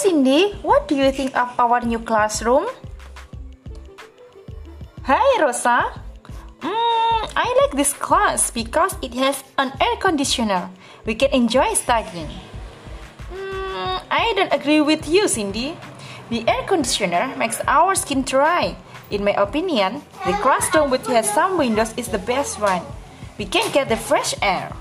Cindy, what do you think of our new classroom? Hi Rosa. Mm, I like this class because it has an air conditioner. We can enjoy studying. Mm, I don't agree with you, Cindy. The air conditioner makes our skin dry. In my opinion, the classroom which has some windows is the best one. We can get the fresh air.